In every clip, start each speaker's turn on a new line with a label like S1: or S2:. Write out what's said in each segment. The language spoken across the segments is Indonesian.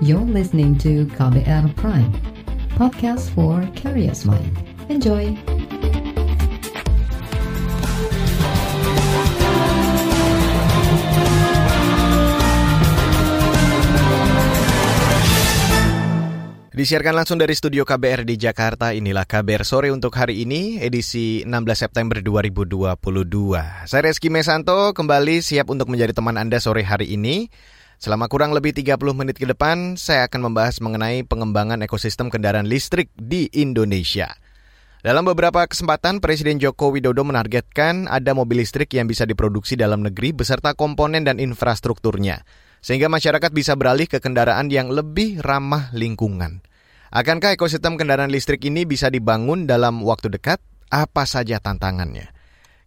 S1: You're listening to KBR Prime, podcast for curious mind. Enjoy!
S2: Disiarkan langsung dari studio KBR di Jakarta, inilah KBR sore untuk hari ini, edisi 16 September 2022. Saya Reski Mesanto, kembali siap untuk menjadi teman Anda sore hari ini. Selama kurang lebih 30 menit ke depan, saya akan membahas mengenai pengembangan ekosistem kendaraan listrik di Indonesia. Dalam beberapa kesempatan, Presiden Joko Widodo menargetkan ada mobil listrik yang bisa diproduksi dalam negeri beserta komponen dan infrastrukturnya, sehingga masyarakat bisa beralih ke kendaraan yang lebih ramah lingkungan. Akankah ekosistem kendaraan listrik ini bisa dibangun dalam waktu dekat? Apa saja tantangannya?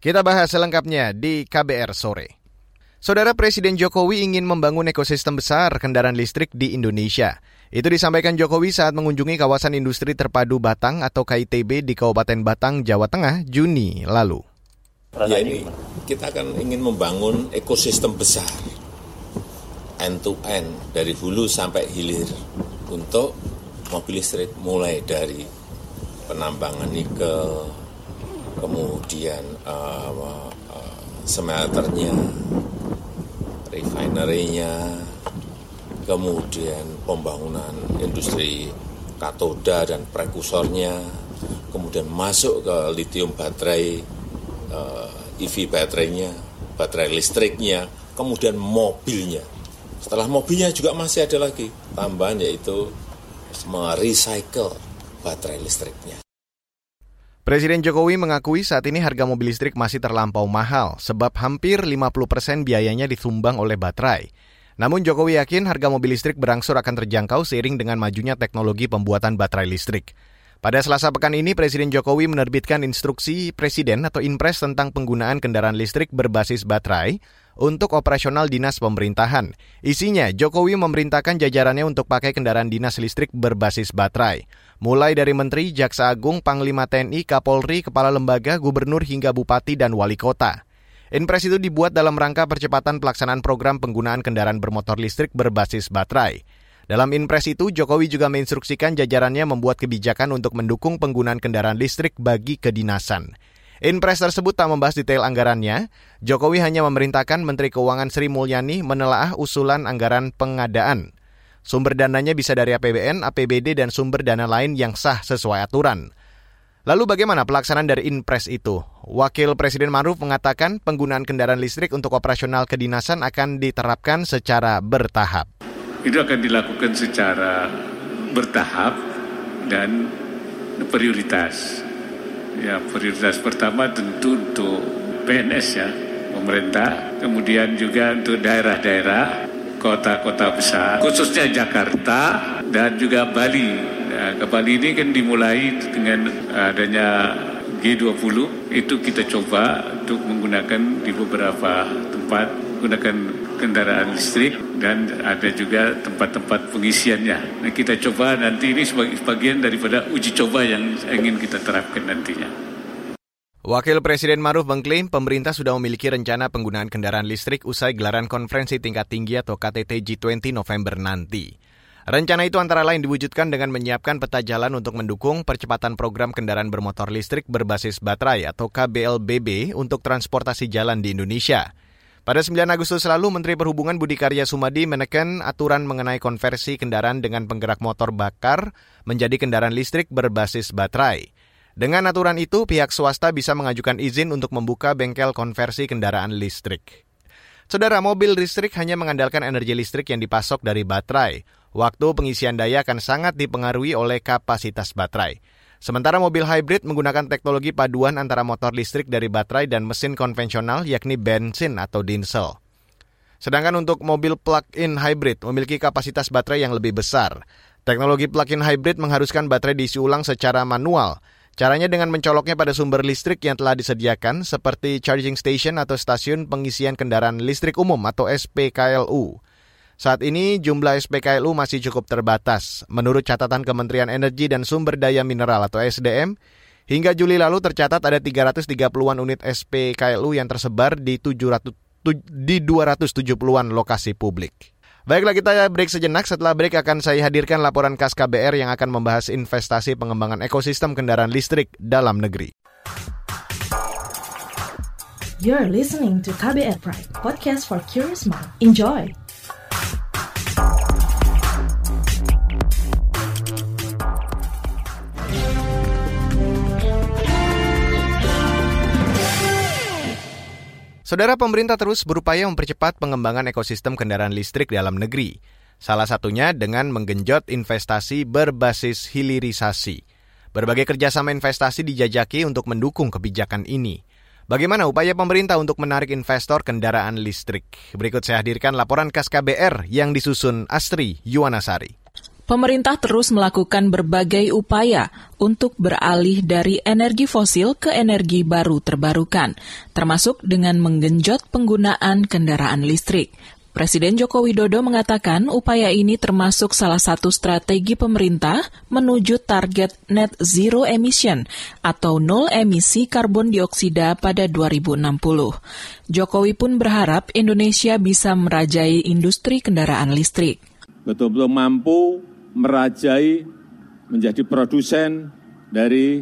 S2: Kita bahas selengkapnya di KBR sore. Saudara Presiden Jokowi ingin membangun ekosistem besar kendaraan listrik di Indonesia. Itu disampaikan Jokowi saat mengunjungi kawasan industri terpadu Batang atau KITB di Kabupaten Batang, Jawa Tengah, Juni lalu.
S3: Ya ini kita akan ingin membangun ekosistem besar end to end dari hulu sampai hilir untuk mobil listrik mulai dari penambangan nikel, kemudian uh, smelternya, refinery-nya, kemudian pembangunan industri katoda dan prekursornya, kemudian masuk ke lithium baterai, EV baterainya, baterai listriknya, kemudian mobilnya. Setelah mobilnya juga masih ada lagi tambahan yaitu merecycle baterai listriknya.
S2: Presiden Jokowi mengakui saat ini harga mobil listrik masih terlampau mahal sebab hampir 50 persen biayanya disumbang oleh baterai. Namun Jokowi yakin harga mobil listrik berangsur akan terjangkau seiring dengan majunya teknologi pembuatan baterai listrik. Pada selasa pekan ini, Presiden Jokowi menerbitkan instruksi Presiden atau Inpres tentang penggunaan kendaraan listrik berbasis baterai untuk operasional dinas pemerintahan. Isinya, Jokowi memerintahkan jajarannya untuk pakai kendaraan dinas listrik berbasis baterai. Mulai dari Menteri, Jaksa Agung, Panglima TNI, Kapolri, Kepala Lembaga, Gubernur hingga Bupati dan Wali Kota. Inpres itu dibuat dalam rangka percepatan pelaksanaan program penggunaan kendaraan bermotor listrik berbasis baterai. Dalam impres itu, Jokowi juga menginstruksikan jajarannya membuat kebijakan untuk mendukung penggunaan kendaraan listrik bagi kedinasan. Inpres tersebut tak membahas detail anggarannya. Jokowi hanya memerintahkan Menteri Keuangan Sri Mulyani menelaah usulan anggaran pengadaan. Sumber dananya bisa dari APBN, APBD, dan sumber dana lain yang sah sesuai aturan. Lalu bagaimana pelaksanaan dari Inpres itu? Wakil Presiden Maruf mengatakan penggunaan kendaraan listrik untuk operasional kedinasan akan diterapkan secara bertahap
S4: itu akan dilakukan secara bertahap dan prioritas. Ya, prioritas pertama tentu untuk PNS ya, pemerintah, kemudian juga untuk daerah-daerah, kota-kota besar, khususnya Jakarta dan juga Bali. Nah, ke Bali ini kan dimulai dengan adanya G20, itu kita coba untuk menggunakan di beberapa tempat, menggunakan kendaraan listrik dan ada juga tempat-tempat pengisiannya. Nah, kita coba nanti ini sebagai bagian daripada uji coba yang ingin kita terapkan nantinya.
S2: Wakil Presiden Maruf mengklaim pemerintah sudah memiliki rencana penggunaan kendaraan listrik usai gelaran konferensi tingkat tinggi atau KTT G20 November nanti. Rencana itu antara lain diwujudkan dengan menyiapkan peta jalan untuk mendukung percepatan program kendaraan bermotor listrik berbasis baterai atau KBLBB untuk transportasi jalan di Indonesia. Pada 9 Agustus lalu, Menteri Perhubungan Budi Karya Sumadi menekan aturan mengenai konversi kendaraan dengan penggerak motor bakar menjadi kendaraan listrik berbasis baterai. Dengan aturan itu, pihak swasta bisa mengajukan izin untuk membuka bengkel konversi kendaraan listrik. Saudara, mobil listrik hanya mengandalkan energi listrik yang dipasok dari baterai. Waktu pengisian daya akan sangat dipengaruhi oleh kapasitas baterai. Sementara mobil hybrid menggunakan teknologi paduan antara motor listrik dari baterai dan mesin konvensional yakni bensin atau diesel. Sedangkan untuk mobil plug-in hybrid memiliki kapasitas baterai yang lebih besar. Teknologi plug-in hybrid mengharuskan baterai diisi ulang secara manual. Caranya dengan mencoloknya pada sumber listrik yang telah disediakan seperti charging station atau stasiun pengisian kendaraan listrik umum atau SPKLU. Saat ini jumlah SPKLU masih cukup terbatas. Menurut catatan Kementerian Energi dan Sumber Daya Mineral atau SDM, hingga Juli lalu tercatat ada 330-an unit SPKLU yang tersebar di 700 di 270-an lokasi publik. Baiklah kita break sejenak. Setelah break akan saya hadirkan laporan KAS KBR yang akan membahas investasi pengembangan ekosistem kendaraan listrik dalam negeri.
S5: You're listening to KBR Pride, podcast for curious mind. Enjoy!
S2: Saudara pemerintah terus berupaya mempercepat pengembangan ekosistem kendaraan listrik dalam negeri. Salah satunya dengan menggenjot investasi berbasis hilirisasi. Berbagai kerjasama investasi dijajaki untuk mendukung kebijakan ini. Bagaimana upaya pemerintah untuk menarik investor kendaraan listrik? Berikut saya hadirkan laporan KAS KBR yang disusun Astri Yuwanasari.
S6: Pemerintah terus melakukan berbagai upaya untuk beralih dari energi fosil ke energi baru terbarukan, termasuk dengan menggenjot penggunaan kendaraan listrik. Presiden Joko Widodo mengatakan upaya ini termasuk salah satu strategi pemerintah menuju target net zero emission atau nol emisi karbon dioksida pada 2060. Jokowi pun berharap Indonesia bisa merajai industri kendaraan listrik.
S7: Betul-betul mampu merajai menjadi produsen dari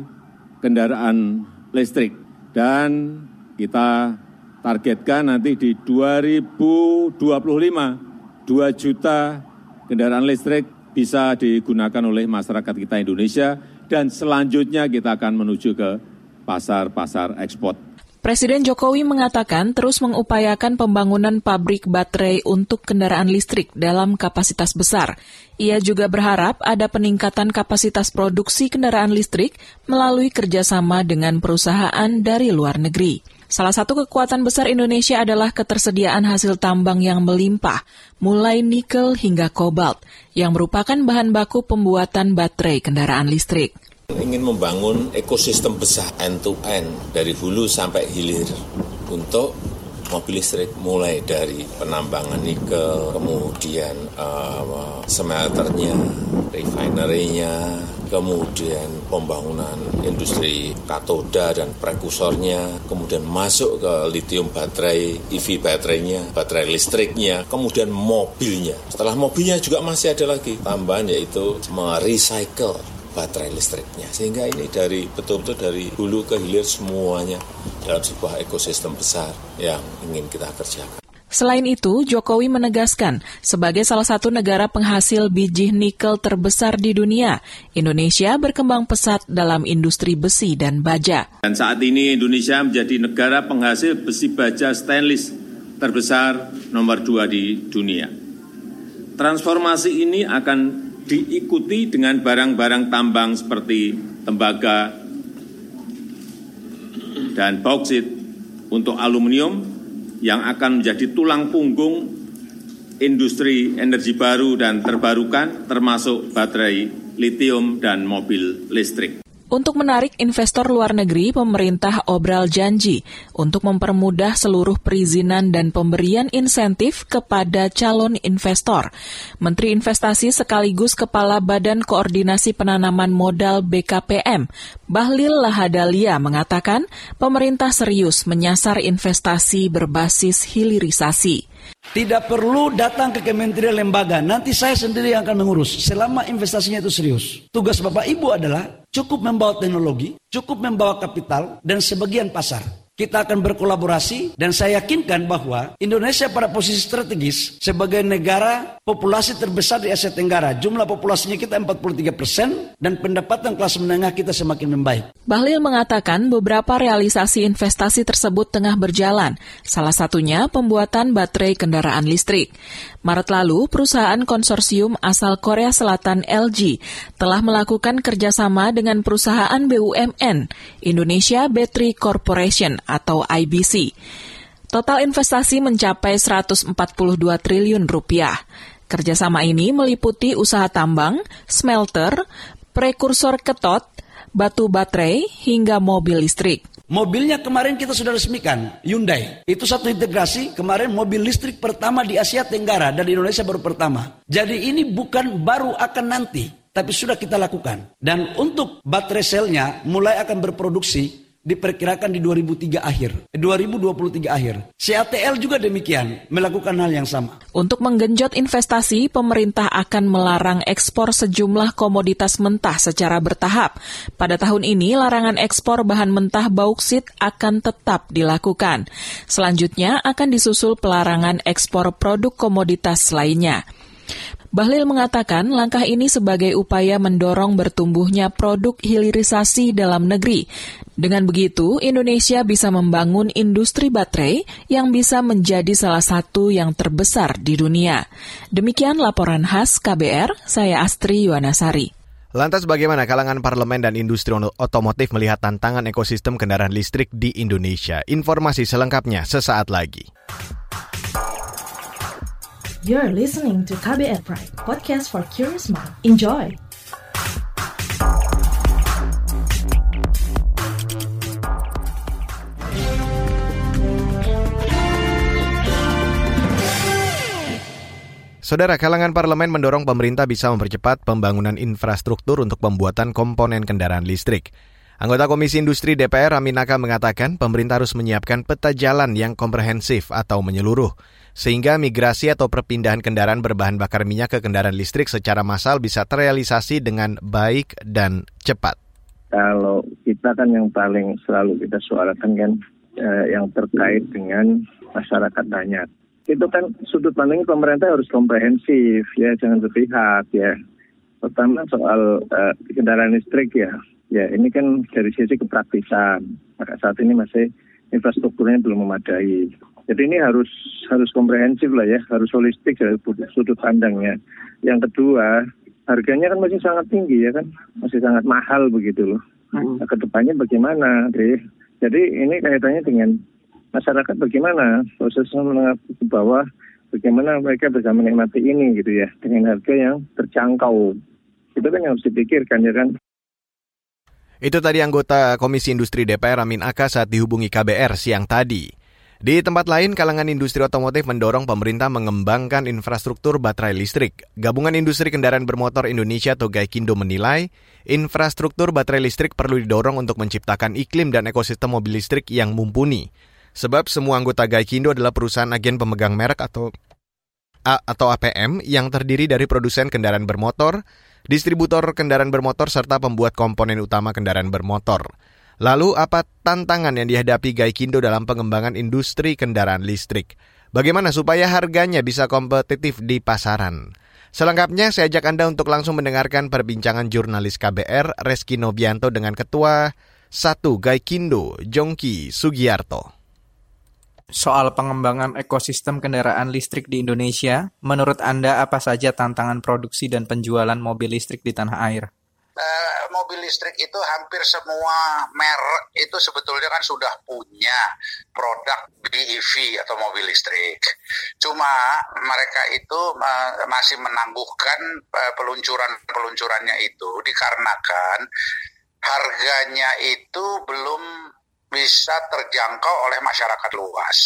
S7: kendaraan listrik. Dan kita targetkan nanti di 2025, 2 juta kendaraan listrik bisa digunakan oleh masyarakat kita Indonesia dan selanjutnya kita akan menuju ke pasar-pasar ekspor.
S6: Presiden Jokowi mengatakan terus mengupayakan pembangunan pabrik baterai untuk kendaraan listrik dalam kapasitas besar. Ia juga berharap ada peningkatan kapasitas produksi kendaraan listrik melalui kerjasama dengan perusahaan dari luar negeri. Salah satu kekuatan besar Indonesia adalah ketersediaan hasil tambang yang melimpah, mulai nikel hingga kobalt, yang merupakan bahan baku pembuatan baterai kendaraan listrik
S3: ingin membangun ekosistem besar end to end dari hulu sampai hilir untuk mobil listrik mulai dari penambangan nikel, kemudian uh, smelternya, refinery-nya, kemudian pembangunan industri katoda dan prekursornya, kemudian masuk ke lithium baterai, EV baterainya, baterai listriknya, kemudian mobilnya. Setelah mobilnya juga masih ada lagi tambahan yaitu merecycle baterai listriknya. Sehingga ini dari betul-betul dari hulu ke hilir semuanya dalam sebuah ekosistem besar yang ingin kita kerjakan.
S6: Selain itu, Jokowi menegaskan, sebagai salah satu negara penghasil biji nikel terbesar di dunia, Indonesia berkembang pesat dalam industri besi dan baja.
S7: Dan saat ini Indonesia menjadi negara penghasil besi baja stainless terbesar nomor dua di dunia. Transformasi ini akan diikuti dengan barang-barang tambang seperti tembaga dan bauksit untuk aluminium yang akan menjadi tulang punggung industri energi baru dan terbarukan termasuk baterai litium dan mobil listrik.
S6: Untuk menarik investor luar negeri, pemerintah obral janji untuk mempermudah seluruh perizinan dan pemberian insentif kepada calon investor. Menteri Investasi sekaligus Kepala Badan Koordinasi Penanaman Modal BKPM, Bahlil Lahadalia mengatakan pemerintah serius menyasar investasi berbasis hilirisasi.
S8: Tidak perlu datang ke kementerian lembaga, nanti saya sendiri yang akan mengurus selama investasinya itu serius. Tugas Bapak Ibu adalah cukup membawa teknologi, cukup membawa kapital, dan sebagian pasar. Kita akan berkolaborasi dan saya yakinkan bahwa Indonesia pada posisi strategis sebagai negara populasi terbesar di Asia Tenggara. Jumlah populasinya kita 43 persen dan pendapatan kelas menengah kita semakin membaik.
S6: Bahlil mengatakan beberapa realisasi investasi tersebut tengah berjalan, salah satunya pembuatan baterai kendaraan listrik. Maret lalu, perusahaan konsorsium asal Korea Selatan LG telah melakukan kerjasama dengan perusahaan BUMN Indonesia Battery Corporation atau IBC. Total investasi mencapai 142 triliun rupiah. Kerjasama ini meliputi usaha tambang, smelter, prekursor ketot, batu baterai, hingga mobil listrik.
S8: Mobilnya kemarin kita sudah resmikan, Hyundai. Itu satu integrasi, kemarin mobil listrik pertama di Asia Tenggara dan di Indonesia baru pertama. Jadi ini bukan baru akan nanti, tapi sudah kita lakukan. Dan untuk baterai selnya mulai akan berproduksi diperkirakan di 2003 akhir, 2023 akhir. CATL juga demikian, melakukan hal yang sama.
S6: Untuk menggenjot investasi, pemerintah akan melarang ekspor sejumlah komoditas mentah secara bertahap. Pada tahun ini, larangan ekspor bahan mentah bauksit akan tetap dilakukan. Selanjutnya akan disusul pelarangan ekspor produk komoditas lainnya. Bahlil mengatakan langkah ini sebagai upaya mendorong bertumbuhnya produk hilirisasi dalam negeri. Dengan begitu, Indonesia bisa membangun industri baterai yang bisa menjadi salah satu yang terbesar di dunia. Demikian laporan khas KBR, saya Astri Yuwanasari.
S2: Lantas bagaimana kalangan parlemen dan industri otomotif melihat tantangan ekosistem kendaraan listrik di Indonesia? Informasi selengkapnya sesaat lagi.
S5: You're listening to KBR Pride, podcast for curious mind. Enjoy!
S2: Saudara, kalangan parlemen mendorong pemerintah bisa mempercepat pembangunan infrastruktur untuk pembuatan komponen kendaraan listrik. Anggota Komisi Industri DPR Aminaka mengatakan pemerintah harus menyiapkan peta jalan yang komprehensif atau menyeluruh sehingga migrasi atau perpindahan kendaraan berbahan bakar minyak ke kendaraan listrik secara massal bisa terrealisasi dengan baik dan cepat.
S9: Kalau kita kan yang paling selalu kita suarakan kan eh, yang terkait dengan masyarakat banyak. Itu kan sudut pandang pemerintah harus komprehensif ya, jangan sepihak ya. Pertama soal eh, kendaraan listrik ya, ya ini kan dari sisi kepraktisan. Maka saat ini masih infrastrukturnya belum memadai. Jadi ini harus harus komprehensif lah ya, harus holistik dari sudut pandangnya. Yang kedua, harganya kan masih sangat tinggi ya kan, masih sangat mahal begitu loh. Hmm. Nah, ke depannya bagaimana, deh? Jadi ini kaitannya dengan masyarakat bagaimana prosesnya menengah ke bawah, bagaimana mereka bisa menikmati ini gitu ya, dengan harga yang terjangkau. Itu kan yang harus dipikirkan ya kan.
S2: Itu tadi anggota Komisi Industri DPR Amin Aka saat dihubungi KBR siang tadi. Di tempat lain, kalangan industri otomotif mendorong pemerintah mengembangkan infrastruktur baterai listrik. Gabungan Industri Kendaraan Bermotor Indonesia atau Gaikindo menilai, infrastruktur baterai listrik perlu didorong untuk menciptakan iklim dan ekosistem mobil listrik yang mumpuni. Sebab semua anggota Gaikindo adalah perusahaan agen pemegang merek atau A atau APM yang terdiri dari produsen kendaraan bermotor, distributor kendaraan bermotor, serta pembuat komponen utama kendaraan bermotor. Lalu apa tantangan yang dihadapi Gaikindo dalam pengembangan industri kendaraan listrik? Bagaimana supaya harganya bisa kompetitif di pasaran? Selengkapnya saya ajak Anda untuk langsung mendengarkan perbincangan jurnalis KBR Reski Nobianto dengan Ketua 1 Gaikindo Jongki Sugiarto.
S10: Soal pengembangan ekosistem kendaraan listrik di Indonesia, menurut Anda apa saja tantangan produksi dan penjualan mobil listrik di tanah air?
S11: Uh, mobil listrik itu hampir semua merek itu sebetulnya kan sudah punya produk BEV atau mobil listrik. Cuma mereka itu uh, masih menangguhkan uh, peluncuran-peluncurannya itu dikarenakan harganya itu belum bisa terjangkau oleh masyarakat luas.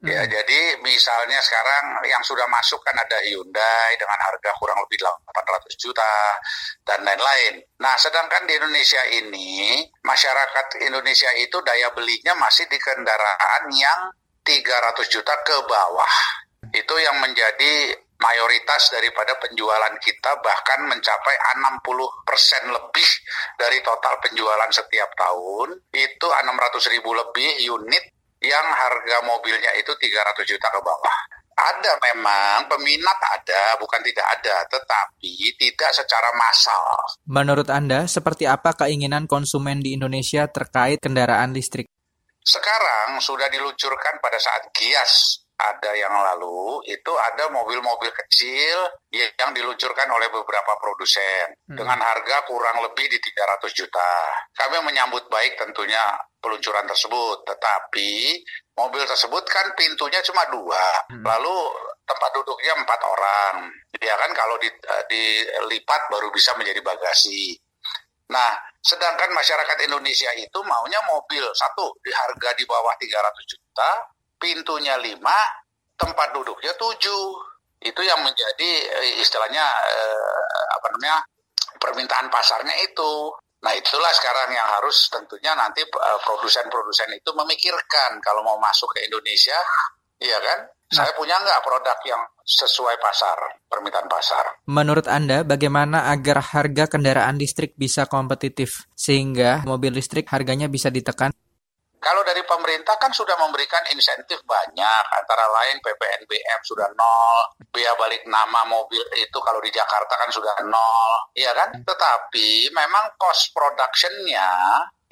S11: Ya, hmm. jadi misalnya sekarang yang sudah masuk kan ada Hyundai dengan harga kurang lebih 800 juta dan lain-lain. Nah, sedangkan di Indonesia ini masyarakat Indonesia itu daya belinya masih di kendaraan yang 300 juta ke bawah. Itu yang menjadi mayoritas daripada penjualan kita bahkan mencapai 60% lebih dari total penjualan setiap tahun. Itu 600 ribu lebih unit yang harga mobilnya itu 300 juta ke bawah. Ada memang peminat ada, bukan tidak ada, tetapi tidak secara massal.
S10: Menurut Anda, seperti apa keinginan konsumen di Indonesia terkait kendaraan listrik?
S11: Sekarang sudah diluncurkan pada saat Gias ada yang lalu itu ada mobil-mobil kecil yang diluncurkan oleh beberapa produsen hmm. dengan harga kurang lebih di 300 juta. Kami menyambut baik tentunya peluncuran tersebut, tetapi mobil tersebut kan pintunya cuma dua, hmm. lalu tempat duduknya empat orang. Ya kan kalau eh, dilipat baru bisa menjadi bagasi. Nah, sedangkan masyarakat Indonesia itu maunya mobil satu di harga di bawah 300 juta, pintunya lima, tempat duduknya tujuh. Itu yang menjadi eh, istilahnya eh, apa namanya permintaan pasarnya itu. Nah itulah sekarang yang harus tentunya nanti eh, produsen-produsen itu memikirkan kalau mau masuk ke Indonesia, iya kan? Nah. Saya punya nggak produk yang sesuai pasar, permintaan pasar.
S10: Menurut Anda, bagaimana agar harga kendaraan listrik bisa kompetitif sehingga mobil listrik harganya bisa ditekan?
S11: Kalau dari pemerintah kan sudah memberikan insentif banyak, antara lain PPNBM sudah nol, biaya balik nama mobil itu kalau di Jakarta kan sudah nol, ya kan? Tetapi memang cost productionnya,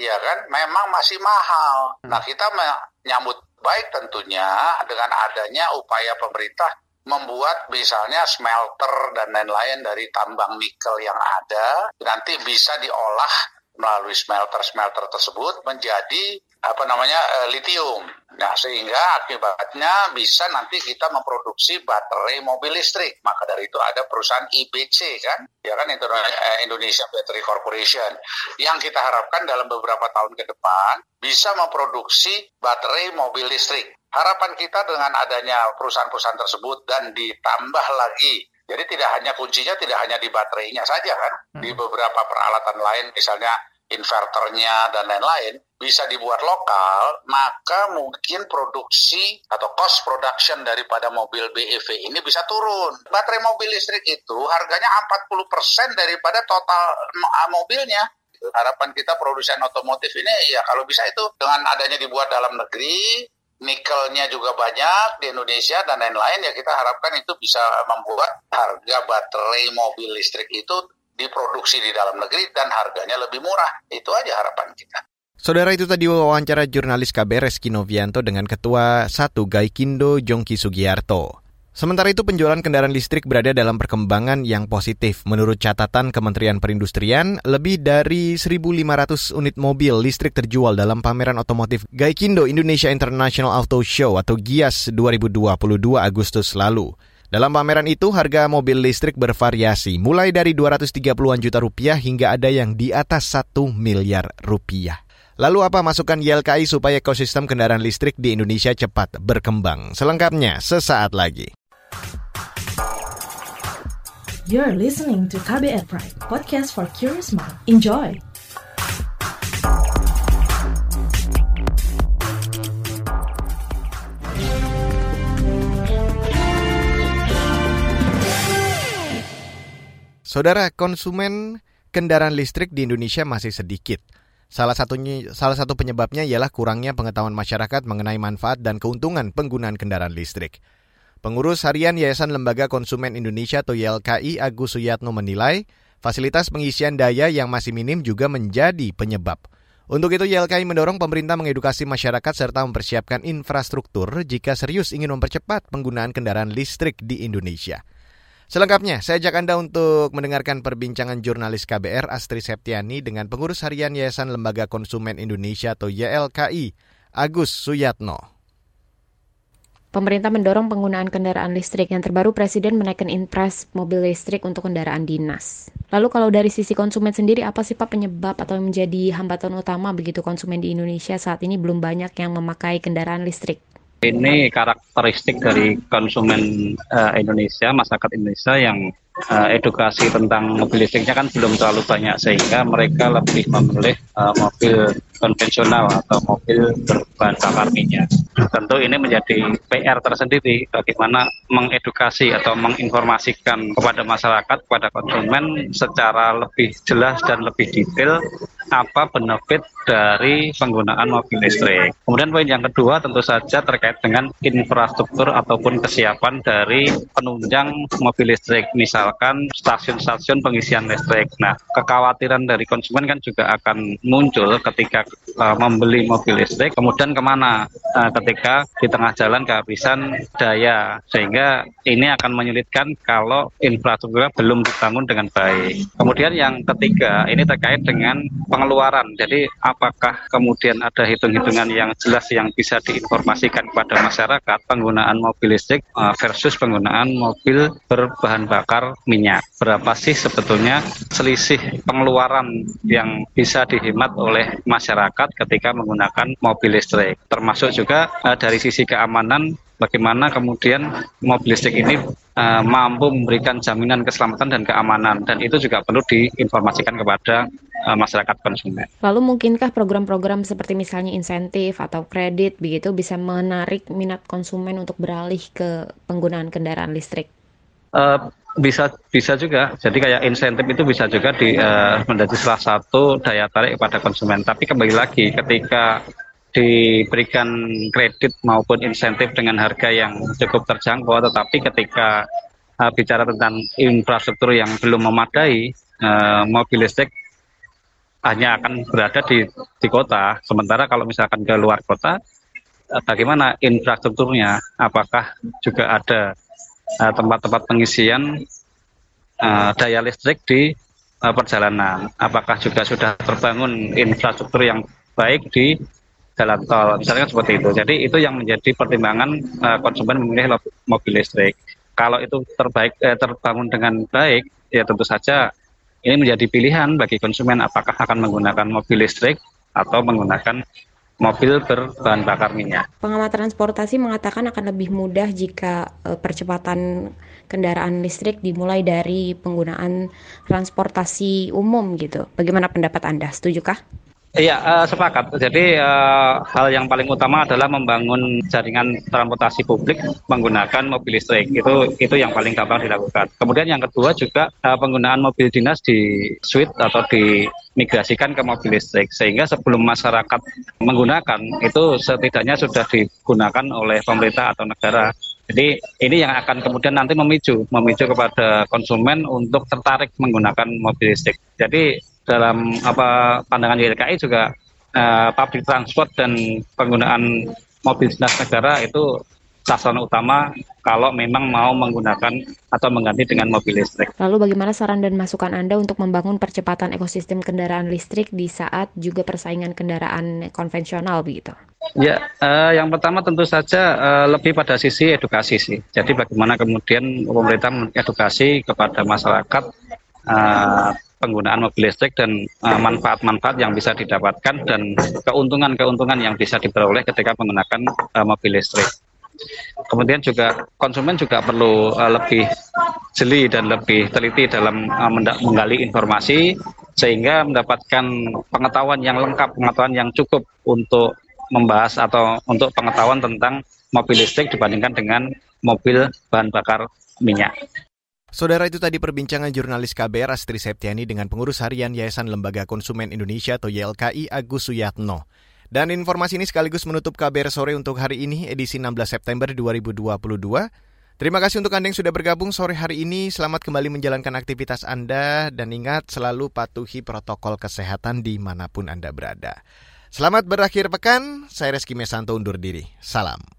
S11: ya kan, memang masih mahal. Nah kita menyambut baik tentunya dengan adanya upaya pemerintah membuat misalnya smelter dan lain-lain dari tambang nikel yang ada nanti bisa diolah melalui smelter-smelter tersebut menjadi apa namanya uh, litium. Nah, sehingga akibatnya bisa nanti kita memproduksi baterai mobil listrik. Maka dari itu ada perusahaan IBC kan, ya kan eh, Indonesia Battery Corporation yang kita harapkan dalam beberapa tahun ke depan bisa memproduksi baterai mobil listrik. Harapan kita dengan adanya perusahaan-perusahaan tersebut dan ditambah lagi jadi tidak hanya kuncinya tidak hanya di baterainya saja kan, hmm. di beberapa peralatan lain misalnya inverternya dan lain-lain bisa dibuat lokal, maka mungkin produksi atau cost production daripada mobil BEV ini bisa turun. Baterai mobil listrik itu harganya 40% daripada total mobilnya. Harapan kita produsen otomotif ini ya kalau bisa itu dengan adanya dibuat dalam negeri, nikelnya juga banyak di Indonesia dan lain-lain ya kita harapkan itu bisa membuat harga baterai mobil listrik itu diproduksi di dalam negeri dan harganya lebih murah. Itu aja harapan kita.
S2: Saudara itu tadi wawancara jurnalis KBR Reski Novianto dengan Ketua 1 Gaikindo Jongki Sugiarto. Sementara itu penjualan kendaraan listrik berada dalam perkembangan yang positif. Menurut catatan Kementerian Perindustrian, lebih dari 1.500 unit mobil listrik terjual dalam pameran otomotif Gaikindo Indonesia International Auto Show atau GIAS 2022 Agustus lalu. Dalam pameran itu, harga mobil listrik bervariasi, mulai dari 230-an juta rupiah hingga ada yang di atas 1 miliar rupiah. Lalu apa masukan YLKI supaya ekosistem kendaraan listrik di Indonesia cepat berkembang? Selengkapnya sesaat lagi.
S5: You're listening to KBR Pride, podcast for curious mind. Enjoy!
S2: Saudara, konsumen kendaraan listrik di Indonesia masih sedikit. Salah satunya salah satu penyebabnya ialah kurangnya pengetahuan masyarakat mengenai manfaat dan keuntungan penggunaan kendaraan listrik. Pengurus Harian Yayasan Lembaga Konsumen Indonesia atau YLKI Agus Suyatno menilai fasilitas pengisian daya yang masih minim juga menjadi penyebab. Untuk itu YLKI mendorong pemerintah mengedukasi masyarakat serta mempersiapkan infrastruktur jika serius ingin mempercepat penggunaan kendaraan listrik di Indonesia. Selengkapnya, saya ajak Anda untuk mendengarkan perbincangan jurnalis KBR Astri Septiani dengan pengurus harian Yayasan Lembaga Konsumen Indonesia atau YLKI, Agus Suyatno.
S12: Pemerintah mendorong penggunaan kendaraan listrik. Yang terbaru Presiden menaikkan impres mobil listrik untuk kendaraan dinas. Lalu kalau dari sisi konsumen sendiri, apa sih Pak penyebab atau menjadi hambatan utama begitu konsumen di Indonesia saat ini belum banyak yang memakai kendaraan listrik?
S13: Ini karakteristik dari konsumen uh, Indonesia, masyarakat Indonesia yang uh, edukasi tentang mobil listriknya kan belum terlalu banyak sehingga mereka lebih memilih uh, mobil konvensional atau mobil berbahan bakar minyak. Tentu ini menjadi PR tersendiri bagaimana mengedukasi atau menginformasikan kepada masyarakat, kepada konsumen secara lebih jelas dan lebih detail apa benefit dari penggunaan mobil listrik. Kemudian poin yang kedua tentu saja terkait dengan infrastruktur ataupun kesiapan dari penunjang mobil listrik, misalkan stasiun-stasiun pengisian listrik. Nah, kekhawatiran dari konsumen kan juga akan muncul ketika uh, membeli mobil listrik, kemudian ke mana uh, ketika di tengah jalan kehabisan daya, sehingga ini akan menyulitkan kalau infrastruktur belum dibangun dengan baik. Kemudian yang ketiga, ini terkait dengan pengeluaran. Jadi apakah kemudian ada hitung-hitungan yang jelas yang bisa diinformasikan kepada masyarakat penggunaan mobil listrik uh, versus penggunaan mobil berbahan bakar minyak. Berapa sih sebetulnya selisih pengeluaran yang bisa dihemat oleh masyarakat ketika menggunakan mobil listrik. Termasuk juga uh, dari sisi keamanan bagaimana kemudian mobil listrik ini uh, mampu memberikan jaminan keselamatan dan keamanan dan itu juga perlu diinformasikan kepada uh, masyarakat konsumen.
S12: Lalu mungkinkah program-program seperti misalnya insentif atau kredit begitu bisa menarik minat konsumen untuk beralih ke penggunaan kendaraan listrik?
S13: Uh, bisa bisa juga. Jadi kayak insentif itu bisa juga di, uh, menjadi salah satu daya tarik kepada konsumen. Tapi kembali lagi ketika diberikan kredit maupun insentif dengan harga yang cukup terjangkau, tetapi ketika uh, bicara tentang infrastruktur yang belum memadai, uh, mobil listrik hanya akan berada di, di kota. Sementara kalau misalkan ke luar kota, uh, bagaimana infrastrukturnya? Apakah juga ada tempat-tempat uh, pengisian uh, daya listrik di uh, perjalanan? Apakah juga sudah terbangun infrastruktur yang baik di jalan tol, misalnya seperti itu. Jadi itu yang menjadi pertimbangan uh, konsumen memilih mobil listrik kalau itu terbaik eh, terbangun dengan baik, ya tentu saja ini menjadi pilihan bagi konsumen apakah akan menggunakan mobil listrik atau menggunakan mobil berbahan bakar minyak.
S12: Pengamat transportasi mengatakan akan lebih mudah jika eh, percepatan kendaraan listrik dimulai dari penggunaan transportasi umum gitu. Bagaimana pendapat Anda? Setujukah?
S13: Iya, uh, sepakat. Jadi uh, hal yang paling utama adalah membangun jaringan transportasi publik menggunakan mobil listrik. Itu itu yang paling gampang dilakukan. Kemudian yang kedua juga uh, penggunaan mobil dinas di switch atau dimigrasikan ke mobil listrik sehingga sebelum masyarakat menggunakan itu setidaknya sudah digunakan oleh pemerintah atau negara. Jadi ini yang akan kemudian nanti memicu, memicu kepada konsumen untuk tertarik menggunakan mobil listrik. Jadi dalam apa pandangan YLKI juga uh, public transport dan penggunaan mobil dinas negara itu sasaran utama kalau memang mau menggunakan atau mengganti dengan mobil listrik.
S12: Lalu bagaimana saran dan masukan Anda untuk membangun percepatan ekosistem kendaraan listrik di saat juga persaingan kendaraan konvensional begitu?
S13: Ya, uh, yang pertama tentu saja uh, lebih pada sisi edukasi sih. Jadi bagaimana kemudian pemerintah mengedukasi kepada masyarakat uh, penggunaan mobil listrik dan uh, manfaat-manfaat yang bisa didapatkan dan keuntungan-keuntungan yang bisa diperoleh ketika menggunakan uh, mobil listrik. Kemudian juga konsumen juga perlu uh, lebih jeli dan lebih teliti dalam uh, menggali informasi sehingga mendapatkan pengetahuan yang lengkap, pengetahuan yang cukup untuk membahas atau untuk pengetahuan tentang mobil listrik dibandingkan dengan mobil bahan bakar minyak.
S2: Saudara itu tadi perbincangan jurnalis KBR Astri Septiani dengan pengurus harian Yayasan Lembaga Konsumen Indonesia atau YLKI Agus Suyatno. Dan informasi ini sekaligus menutup KBR sore untuk hari ini edisi 16 September 2022. Terima kasih untuk Anda yang sudah bergabung sore hari ini. Selamat kembali menjalankan aktivitas Anda dan ingat selalu patuhi protokol kesehatan di mana pun Anda berada. Selamat berakhir pekan. Saya Reski Mesanto undur diri. Salam.